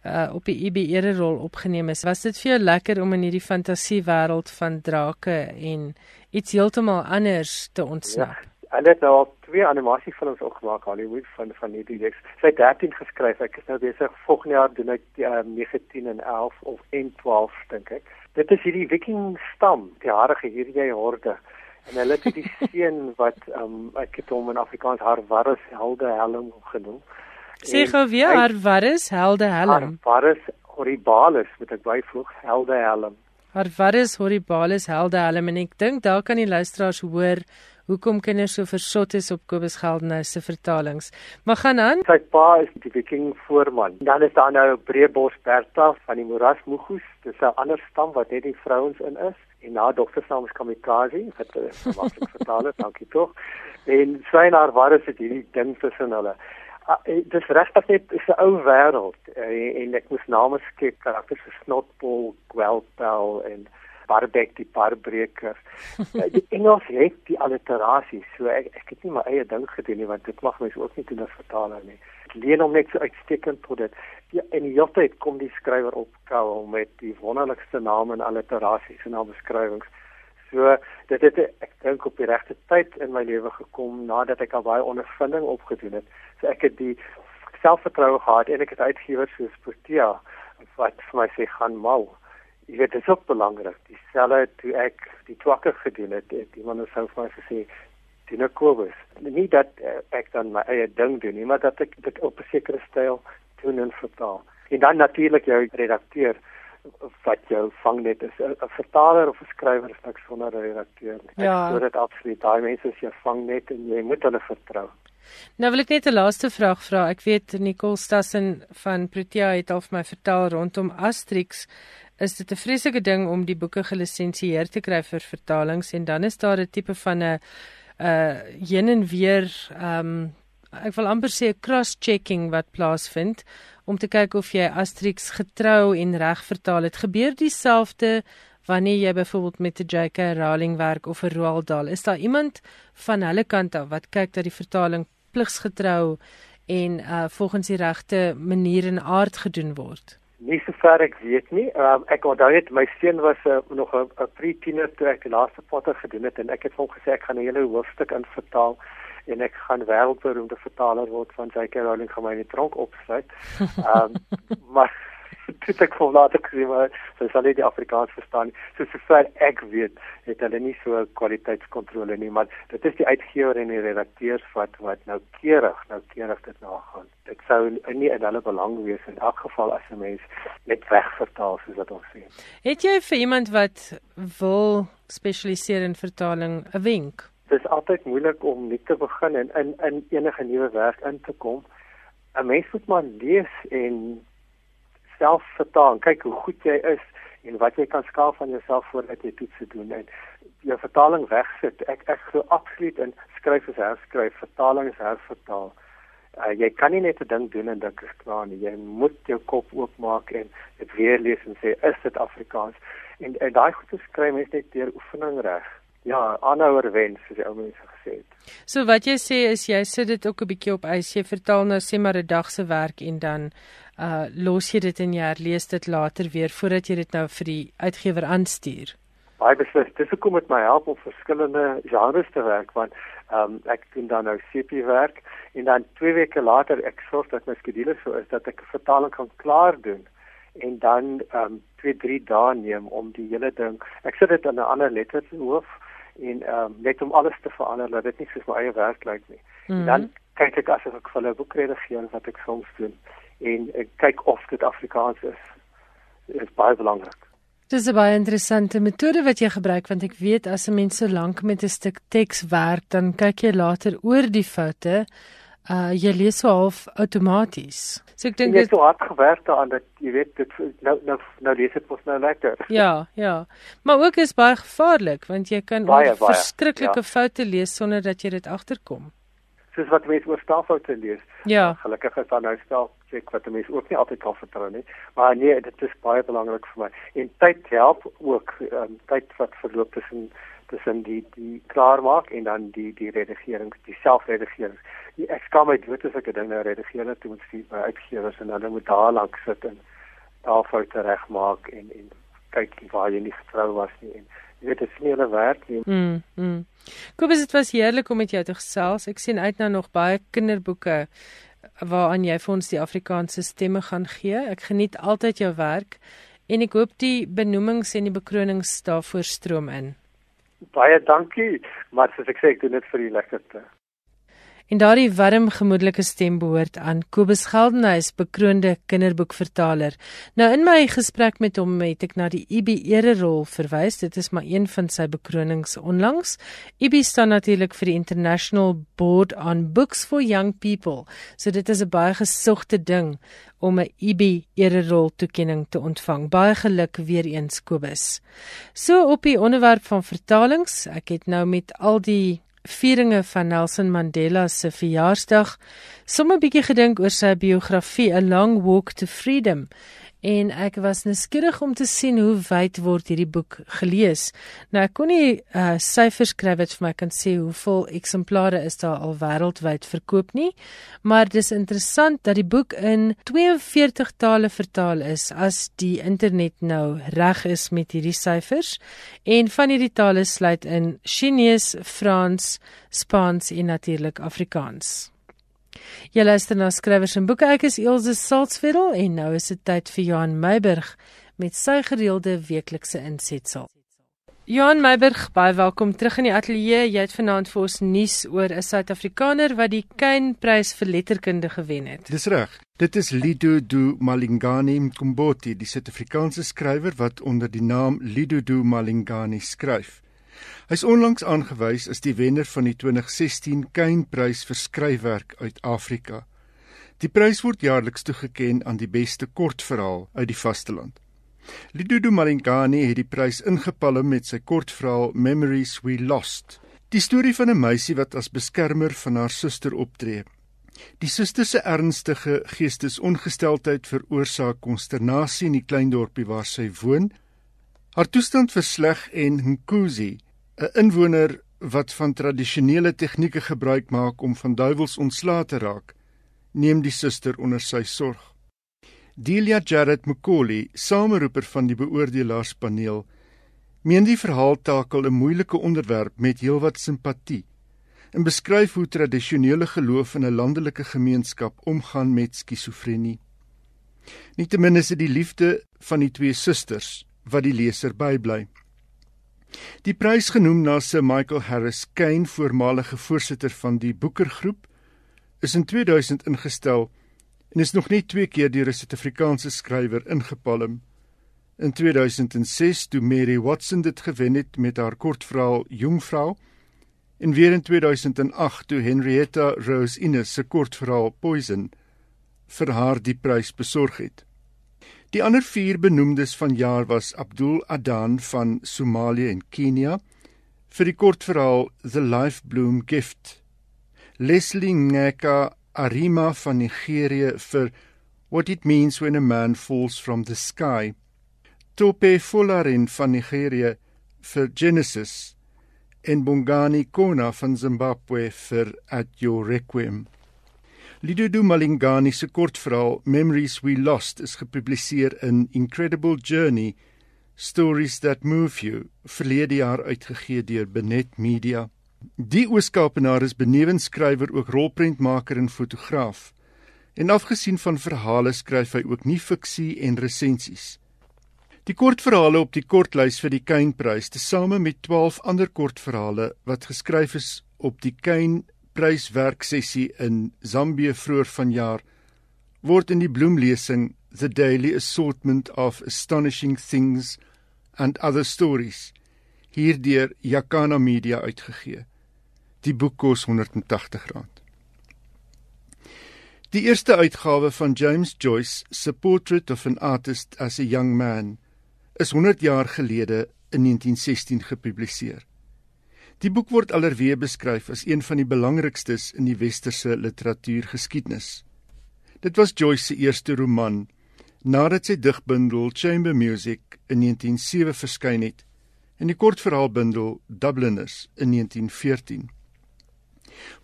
uh, op die IB ere rol opgeneem is. Was dit vir jou lekker om in hierdie fantasiewêreld van drake en iets heeltemal anders te ontsnap? Ja. Hulle het nou al twee animasiefilms opgemaak Hollywood van van hierdie reeks. Sy het 13 geskryf. Ek is nou besig volgende jaar doen ek die uh, 19 en 11 of 12 dink ek. Dit is hierdie viking stam, die harige hierdie horde en hulle het die seun wat um, ek het hom in Afrikaans Harvarus helde helm genoem. Sê gou weer Harvarus helde helm. Harvarus horribalis met 'n byvoeg helde helm. Harvarus horribalis helde helm en ek dink daar kan die luisteraars hoor hoekom kinders so versot is op Kobus Geldenhuys se vertalings. Maar gaan aan. Sy pa is die Viking voorman. Dan is daar nou Breebos Bertha van die Morasmoegus. Dis 'n ander stam wat net die vrouens in is en na dogtersaam is Kamikaze wat maklik vertaal is, dankie tog. En Sweinaar waar is dit hierdie ding tussen hulle? Uh, dis regtig net 'n ou wêreld uh, en ek moes name skep karakters so Snotbol, Gwelpel en Barbek die Barbreker. uh, die Engels het die alliterasie, so ek ek het nie my eie ding gedoen nie want dit mag mens ook nie doen as vertaler nie. Ek leen hom net so uitstekend tot dit. Ja, en die hele tyd kom die skrywer op kou met die wonderlikste name en alliterasies en naamskrywings. So dit het ek dink op die regte tyd in my lewe gekom nadat ek al baie ondervinding opgedoen het. So ek het die selfvertroue gehad en ek het uitgewers soos Protea wat vir my sê gaan mal. Jy weet dit is ook belangrik. Dieselfde toe ek die twakke gedoen het, het iemand sou vir my gesê Tina Kobus. Nie dat uh, ek dan my eie ding doen nie, maar dat ek dit op 'n sekere styl doen en vertaal. En dan natuurlik jou redakteur wat jou vangnet is 'n vertaler of 'n skrywer is niks sonder 'n redakteur nie. Ja. Ek glo dit absoluut. Daai mense is jou vangnet en jy moet hulle vertrou. Nou wil ek net 'n laaste vraag vra. Ek weet Nicole Stassen van Protea het al vir my vertel rondom Asterix. Is dit 'n vreeslike ding om die boeke gelisensieer te kry vir vertalings en dan is daar 'n tipe van 'n uh heen en weer ehm um, ek wil amper sê 'n cross-checking wat plaasvind om te kyk of jy Asterix getrou en reg vertaal het. Gebeur dieselfde wanneer jy byvoorbeeld met 'n J.K. Rowling werk of 'n Roald Dahl? Is daar iemand van hulle kant af wat kyk dat die vertaling pligsgetrou en uh volgens die regte manier en aard gedoen word? Nie sover ek weet nie. Um, ek onthou net my seun was uh, nog 'n pre-tiener toe ek die laaste Potter gedoen het en ek het hom gesê ek gaan 'n hele hoofstuk in vertaal en ek gaan wêreldberoemde vertaler word van J.K. Rowling gaan my in die tronk opsluit. Ehm um, maar dit ek voel later gesien maar so sal dit die Afrikaans verstaan. So sover ek weet, het hulle nie so kwaliteitskontrole nie, maar dit is die uitgewer en die redakteurs wat wat nou keurig, nou keurig dit nagaan. Dit sou nie in hulle belang wees in elk geval as 'n mens net wegvertaal soos wat ons sê. Het jy vir iemand wat wil spesialiseer in vertaling 'n wenk? dis altyd moeilik om net te begin en in in enige nuwe werk in te kom. 'n Mens moet maar lees en self vertaal, kyk hoe goed jy is en wat jy kan skaaf van jouself voordat jy toets doen en jou vertaling wegsit. Ek ek glo absoluut in skryf as herskryf, vertaling is hervertaal. Uh, jy kan nie net 'n ding doen en dink is klaar nie. Jy moet jou kop oopmaak en dit weer lees en sê is dit Afrikaans? En, en daai goed te skryf is net deur oefening reg ja, aanhouer wens soos die ou mense gesê het. So wat jy sê is jy sit dit ook 'n bietjie op ys. Jy vertaal nou sê maar 'n dag se werk en dan uh los jy dit en jy herlees dit later weer voordat jy dit nou vir die uitgewer aanstuur. Baie beslis. Dis hoekom dit my help om verskillende genres te werk want ehm um, ek doen dan nou CP werk en dan 2 weke later ek sorg dat my skedule so is dat ek 'n vertaling kan klaar doen en dan ehm um, 2 3 dae neem om die hele ding. Ek sit dit in 'n ander lettershoof en ehm um, net om alles te verander dat dit nie soos my eie werk lyk nie. Mm -hmm. Dan kyk ek asof ek vir 'n boek redigeer wat ek soms doen en ek kyk of dit Afrikaans is. Dit is baie belangrik. Dis 'n baie interessante metode wat jy gebruik want ek weet as 'n mens so lank met 'n stuk teks werk, dan kyk jy later oor die foute uh jy lees so half outomaties. So ek dink dit is so hard gewerk daaraan dat jy weet dit nou nou nou lees dit mos nou lekker. Ja, ja. Maar ook is baie gevaarlik want jy kan baie, baie verskriklike ja. foute lees sonder dat jy dit agterkom. Soos wat mense oor staalfoute lees. Ja. Gelukkig is daar nou staal check wat mense ook nie altyd kan vertrou nie. Maar nee, dit is baie belangrik vir my. En tyd help ook um, tyd wat verloop tussen tussen die die klaarmaak en dan die die redigering, die selfredigering ek skaam my dood as ek 'n ding nou redigeer het moet stuur by uitgewers en hulle moet daar lank sit en daar foute regmaak en en kyk waar jy nie getrou was nie en jy weet dit is nie hulle werk nie. Mm. mm. Kobus dit was heerlik om met jou te gesels. Ek sien uit na nog baie kinderboeke waaraan jy vir ons die Afrikaanse stemme gaan gee. Ek geniet altyd jou werk en ek hoop die benoemings en die bekronings daarvoor stroom in. Baie dankie, maar soos ek sê ek doen dit vir die lekkerte. En daardie warm gemoedelike stem behoort aan Kobus Geldenhuys, bekroonde kinderboekvertaler. Nou in my gesprek met hom het ek na die IB ererol verwys. Dit is maar een van sy bekronings onlangs. IB staan natuurlik vir die International Board on Books for Young People. So dit is 'n baie gesogte ding om 'n IB ererol toekenning te ontvang. Baie geluk weer eens Kobus. So op die onderwerp van vertalings, ek het nou met al die vieringe van Nelson Mandela se verjaarsdag sommer bietjie gedink oor sy biografie A Long Walk to Freedom en ek was nuuskierig om te sien hoe wyd word hierdie boek gelees. Nou ek kon nie uh, syfers kry wat vir my kan sê hoeveel eksemplare is daar al wêreldwyd verkoop nie, maar dis interessant dat die boek in 42 tale vertaal is as die internet nou reg is met hierdie syfers en van hierdie tale sluit in Chinese, Frans, Spaans en natuurlik Afrikaans. Jy luister na skrywers en boeke. Ek is Elsje Salzwetel en nou is dit tyd vir Johan Meiburg met sy gereelde weeklikse insetsel. Johan Meiburg, baie welkom terug in die ateljee. Jy het vanaand vir ons nuus oor 'n Suid-Afrikaner wat die Kyn-prys vir letterkunde gewen het. Dis reg. Dit is Lido Du Malingani Mkomboti, die Suid-Afrikaanse skrywer wat onder die naam Lido Du Malingani skryf. Hy's onlangs aangewys as die wenner van die 2016 Kynprys vir skryfwerk uit Afrika. Die prys word jaarliks toegekend aan die beste kortverhaal uit die vasteland. Lidudu Malingani het die prys ingepalm met sy kortverhaal Memories We Lost. Die storie van 'n meisie wat as beskermer van haar suster optree. Die suster se ernstige geestesongesteldheid veroorsaak konsternasie in die klein dorpie waar sy woon. Haar toestand versleg en Nkuzi, 'n inwoner wat van tradisionele tegnieke gebruik maak om van duiwels ontslae te raak, neem die suster onder sy sorg. Delia Jarrett Mkoli, sameroeper van die beoordelaarspaneel, meen die verhaal takel 'n moeilike onderwerp met heelwat simpatie en beskryf hoe tradisionele geloof in 'n landelike gemeenskap omgaan met skizofrenie. Nietemin is dit die liefde van die twee susters wat die leser bybly. Die prys genoem na Sir Michael Harris Kane, voormalige voorsitter van die Booker Groep, is in 2000 ingestel en is nog net twee keer deur 'n Suid-Afrikaanse skrywer ingepalm. In 2006 toe Mary Watson dit gewen het met haar kortverhaal Jongvrou en weer in 2008 toe Henrietta Rose Innes se kortverhaal Poison vir haar die prys besorg het. Die ander vier benoemdes vanjaar was Abdul Adan van Somalië en Kenia vir die kortverhaal The Life Bloom Gift. Leslie Ngeka Arima van Nigerië vir What It Means When a Man Falls from the Sky. Tope Folarin van Nigerië vir Genesis en Bongani Kona van Zimbabwe vir At Your Requiem. Lidudu Malingani se kortverhaal Memories We Lost is gepubliseer in Incredible Journey Stories That Move You, verlede jaar uitgegee deur Benet Media. Die Ooskaapenaar is benewens skrywer ook rolprentmaker en fotograaf. En afgesien van verhale skryf hy ook nie fiksie en resensies. Die kortverhale op die kortlys vir die Kynprys, tesame met 12 ander kortverhale wat geskryf is op die Kyn pryswerksessie in Zambië vroeër vanjaar word in die bloemlesing The Daily Assortment of Astonishing Things and Other Stories hierdeur Yakana Media uitgegee. Die boek kos R180. Die eerste uitgawe van James Joyce se Portrait of an Artist as a Young Man is 100 jaar gelede in 1916 gepubliseer. Die boek word alreeds beskryf as een van die belangrikstes in die westerse literatuurgeskiedenis. Dit was Joyce se eerste roman nadat sy digbundel Chamber Music in 1907 verskyn het en die kortverhaalbundel Dubliners in 1914.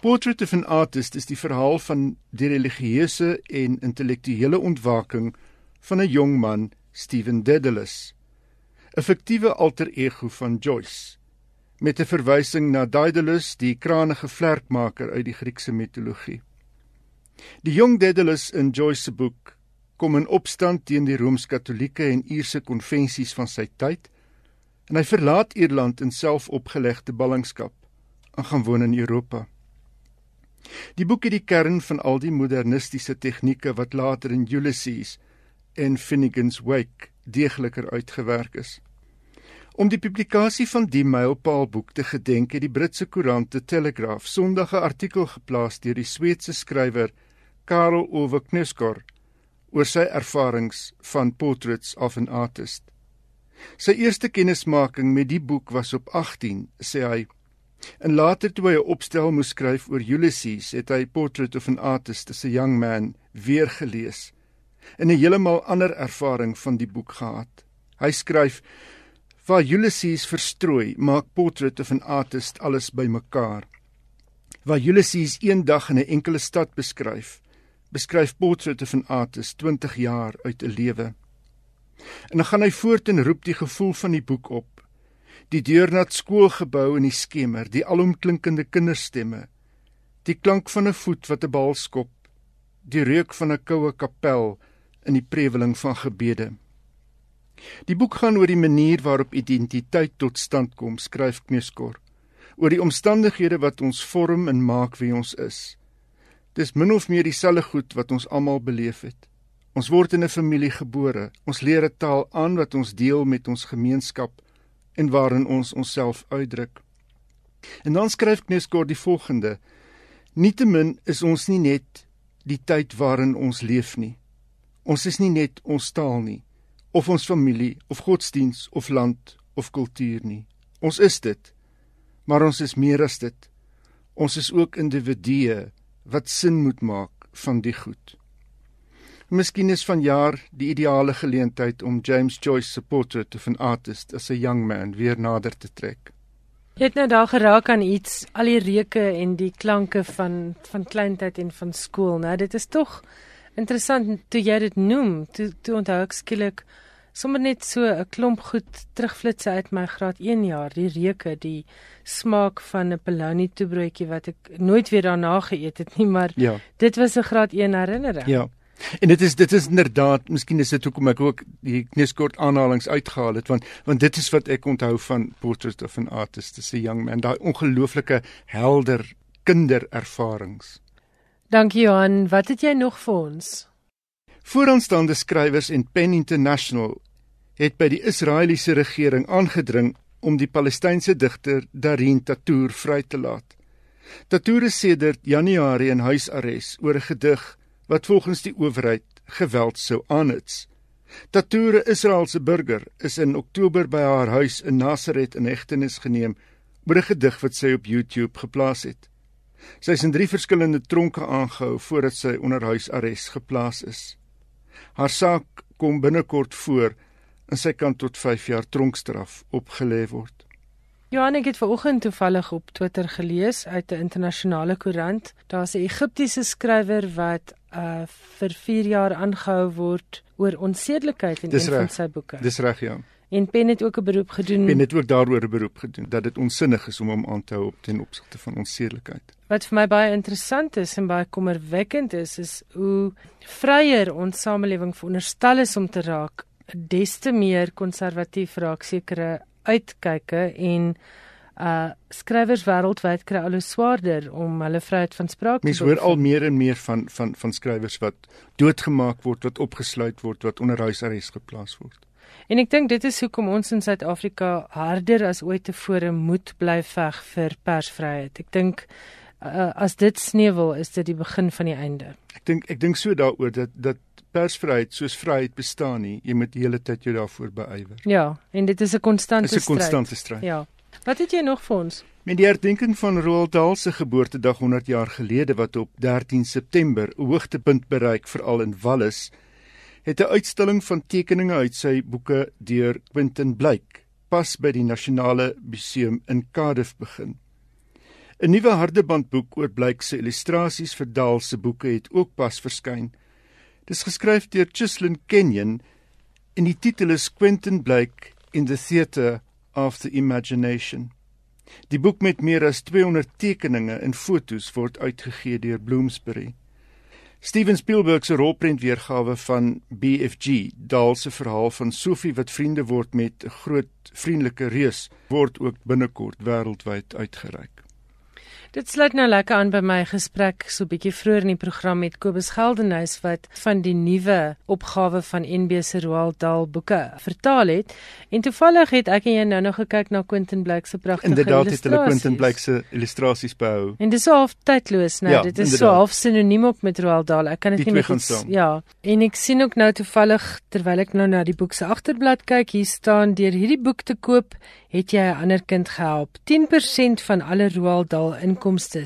Portrait of an Artist is die verhaal van die religieuse en intellektuele ontwaking van 'n jong man, Stephen Dedalus, 'n fiktiewe alter ego van Joyce met 'n verwysing na Daedalus, die kranige vlerkmaker uit die Griekse mitologie. Die jong Daedalus in Joyce se boek kom in opstand teen die rooms-katolieke en Ierse konvensies van sy tyd en hy verlaat Ierland in selfopgelegde ballingskap en gaan woon in Europa. Die boek het die kern van al die modernistiese tegnieke wat later in Ulysses en Finnegan's Wake deegliker uitgewerk is. Om die publikasie van die mylpaalboek te gedenk het die Britse koerant The Telegraph Sondag 'n artikel geplaas deur die Sweedse skrywer Karel Ove Knuskor oor sy ervarings van Portraits of an Artist. Sy eerste kennismaking met die boek was op 18, sê hy. En later toe hy 'n opstel moes skryf oor Ulysses, het hy Portrait of an Artist as a Young Man weer gelees en 'n heeltemal ander ervaring van die boek gehad. Hy skryf: "Waar Ulysses verstrooi, maak Portrait of an Artist alles bymekaar. Waar Ulysses eendag in 'n enkele stad beskryf, beskryf Portrait of an Artist 20 jaar uit 'n lewe." En dan gaan hy voort en roep die gevoel van die boek op. Die deurnat skoolgebou in die skemer, die alomklinkende kinderstemme, die klank van 'n voet wat 'n bal skop, die reuk van 'n koue kapel in die preweling van gebede. Die boek gaan oor die manier waarop identiteit tot stand kom, skryf Kneskor, oor die omstandighede wat ons vorm en maak wie ons is. Dis min of meer dieselfde goed wat ons almal beleef het. Ons word in 'n familie gebore. Ons leer 'n taal aan wat ons deel met ons gemeenskap en waarin ons onsself uitdruk. En dan skryf Kneskor die volgende: Nietemin is ons nie net die tyd waarin ons leef nie. Ons is nie net ons taal nie, of ons familie, of godsdiens, of land, of kultuur nie. Ons is dit, maar ons is meer as dit. Ons is ook individue wat sin moet maak van die goed. Miskien is vanjaar die ideale geleentheid om James Joyce se portret of an artist as a young man weer nader te trek. Jy het nou daar geraak aan iets, al die reuke en die klanke van van kleintyd en van skool, né? Dit is tog interessant toe jy dit noem. Toe toe onthou ek skielik sommer net so 'n klomp goed terugflits uit my graad 1 jaar, die reuke, die smaak van 'n bologna toebroodjie wat ek nooit weer daarna geëet het nie, maar ja. dit was 'n graad 1 herinnering. Ja. En dit is dit is inderdaad, miskien is dit hoekom ek ook die kneskort aanhalings uitgehaal het want want dit is wat ek onthou van Portrait of an Artist, dis 'n young man, daai ongelooflike helder kinderervarings. Dankie Johan, wat het jy nog vir ons? Vooraanstaande skrywers en Pen International het by die Israeliese regering aangedring om die Palestynse digter Darin Tatour vry te laat. Tatour is sedert Januarie in huisarrest oor 'n gedig wat volgens die owerheid geweld sou aanhits. Tatoure Israeliese burger is in Oktober by haar huis in Nazareth in hegtenis geneem oor 'n gedig wat sy op YouTube geplaas het. Sy is in 3 verskillende tronke aangehou voordat sy onder huisarrest geplaas is. Haar saak kom binnekort voor en sy kan tot 5 jaar tronkstraf opgelê word. Johan ek het vanoggend toevallig op Twitter gelees uit 'n internasionale koerant. Daar's 'n Egiptiese skrywer wat uh vir 4 jaar aangehou word oor onsedelikheid in Dis een reg. van sy boeke. Dis reg ja. En Pen het ook 'n beroep gedoen En het ook daaroor 'n beroep gedoen dat dit onsinnig is om hom aan te hou op ten opsigte van onsedelikheid. wat vir my baie interessant is en baie kommerwekkend is, is hoe vryer ons samelewing veronderstel is om te raak, des te meer konservatief raak sekere uitkyke en uh skrywers wêreldwyd kry al hoe swaarder om hulle vryheid van spraak Mense te hoor al meer en meer van van van skrywers wat doodgemaak word, wat opgesluit word, wat onder huisarrest geplaas word. En ek dink dit is hoekom ons in Suid-Afrika harder as ooit tevore moet bly veg vir persvryheid. Ek dink uh, as dit sneuwel is dit die begin van die einde. Ek dink ek dink so daaroor dat dat persvryheid soos vryheid bestaan nie. Jy moet die hele tyd jou daarvoor beywer. Ja, en dit is 'n konstante Dit is 'n stryd. konstante stryd. Ja. Wat het jy nog vir ons? Met die herdenking van Roald Dahl se geboortedag 100 jaar gelede wat op 13 September 'n hoogtepunt bereik veral in Wallis, het 'n uitstalling van tekeninge uit sy boeke deur Quentin Blyk pas by die Nasionale Museum in Cardiff begin. 'n Nuwe hardebandboek oor Blyk se illustrasies vir Dahl se boeke het ook pas verskyn. Dis geskryf deur Chislin Kenyon en die titel is Quentin Blyk in the Theatre of the Imagination. Die boek met meer as 200 tekeninge en fotos word uitgegee deur Bloomsbury. Steven Spielberg se rolprentweergawe van BFG, Dahl se verhaal van Sophie wat vriende word met 'n groot vriendelike reus, word ook binnekort wêreldwyd uitgereik. Dit sluit nou lekker aan by my gesprek so bietjie vroeër in die program met Kobus Geldenhuys wat van die nuwe opgawe van NB se Roald Dahl boeke vertaal het. En toevallig het ek en jy nou nog gekyk na Quentin Blake se pragtige inderdaad het hulle Quentin Blake se illustrasies behou. En dis half tydloos nou. Ja, dit is inderdaad. so half sinoniem ook met Roald Dahl. Ek kan dit nie met iets, ja. En ek sien ook nou toevallig terwyl ek nou na die boek se agterblad kyk, hier staan deur hierdie boek te koop het jy 'n ander kind gehelp. 10% van alle Roald Dahl inkomste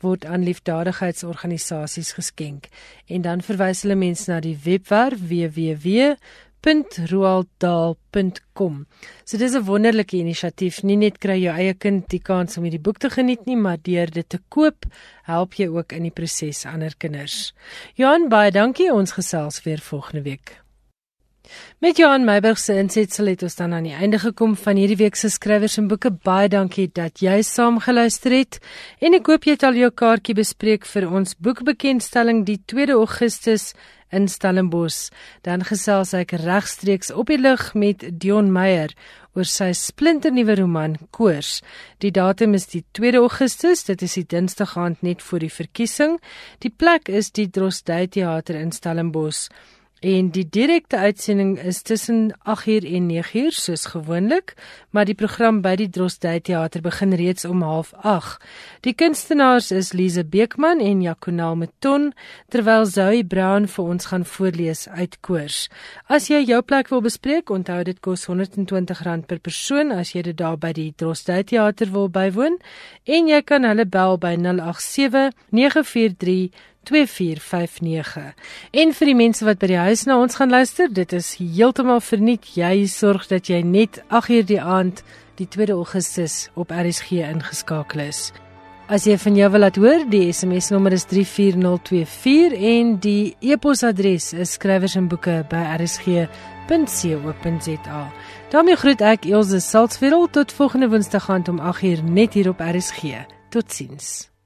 word aan liefdadigheidsorganisasies geskenk. En dan verwys hulle mense na die webwerf www.roalddahl.com. So dis 'n wonderlike inisiatief. Nie net kry jou eie kind die kans om hierdie boek te geniet nie, maar deur dit te koop, help jy ook in die proses ander kinders. Johan, baie dankie. Ons gesels weer volgende week. Met Johan Meiburg se insetsel het ons dan aan die einde gekom van hierdie week se skrywers en boeke. Baie dankie dat jy saam geluister het. En ek hoop jy het al jou kaartjie bespreek vir ons boekbekendstelling die 2 Augustus in Stellenbosch. Dan gesels ek regstreeks op die lug met Dion Meyer oor sy splinternuwe roman Koors. Die datum is die 2 Augustus, dit is die Dinsdag aand net voor die verkiesing. Die plek is die Drostdy Theater in Stellenbosch. En die direkte uitsending is tussen 8uur en 9uur soos gewoonlik, maar die program by die Drostdy Theater begin reeds om 07:30. Die kunstenaars is Lize Beekman en Jaconel Meton, terwyl Zoe Brown vir ons gaan voorlees uit koors. As jy jou plek wil bespreek, onthou dit kos R120 per persoon as jy dit daar by die Drostdy Theater wil bywoon, en jy kan hulle bel by 087 943 2459. En vir die mense wat by die huis na ons gaan luister, dit is heeltemal verniet. Jy sorg dat jy net 8uur die aand die 2 Augustus op RSG ingeskakel is. As jy van jou wil laat hoor, die SMS nommer is 34024 en die e-posadres is skrywers en boeke by rsg.co.za. daarmee groet ek Elsje Salzwetel tot volgende Woensdag aand om 8uur net hier op RSG. Totsiens.